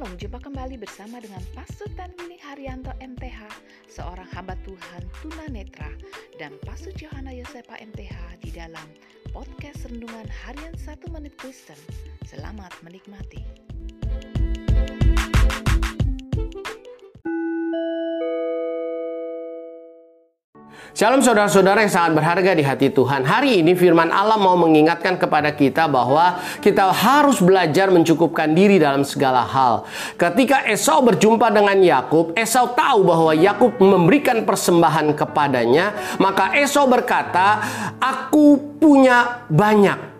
Shalom, jumpa kembali bersama dengan Pastor Tanwini Haryanto MTH, seorang hamba Tuhan tunanetra, dan Pastor Johanna Yosepa MTH di dalam podcast Rendungan Harian 1 Menit Kristen. Selamat menikmati. Shalom saudara-saudara yang sangat berharga di hati Tuhan. Hari ini firman Allah mau mengingatkan kepada kita bahwa kita harus belajar mencukupkan diri dalam segala hal. Ketika Esau berjumpa dengan Yakub, Esau tahu bahwa Yakub memberikan persembahan kepadanya, maka Esau berkata, "Aku punya banyak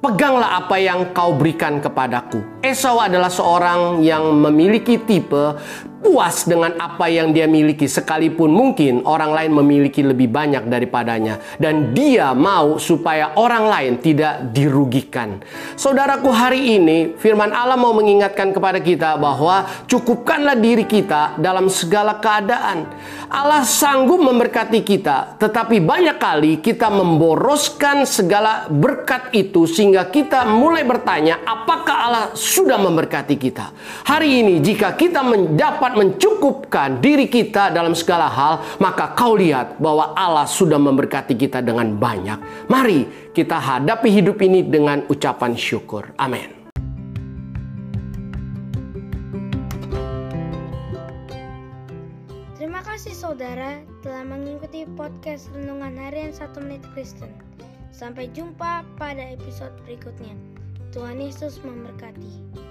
Peganglah apa yang kau berikan kepadaku. Esau adalah seorang yang memiliki tipe puas dengan apa yang dia miliki sekalipun mungkin orang lain memiliki lebih banyak daripadanya dan dia mau supaya orang lain tidak dirugikan. Saudaraku hari ini firman Allah mau mengingatkan kepada kita bahwa cukupkanlah diri kita dalam segala keadaan. Allah sanggup memberkati kita tetapi banyak kali kita memboroskan segala berkat itu sehingga kita mulai bertanya apakah Allah sudah memberkati kita. Hari ini jika kita mendapat dapat mencukupkan diri kita dalam segala hal, maka kau lihat bahwa Allah sudah memberkati kita dengan banyak. Mari kita hadapi hidup ini dengan ucapan syukur. Amin. Terima kasih saudara telah mengikuti podcast Renungan Harian 1 Menit Kristen. Sampai jumpa pada episode berikutnya. Tuhan Yesus memberkati.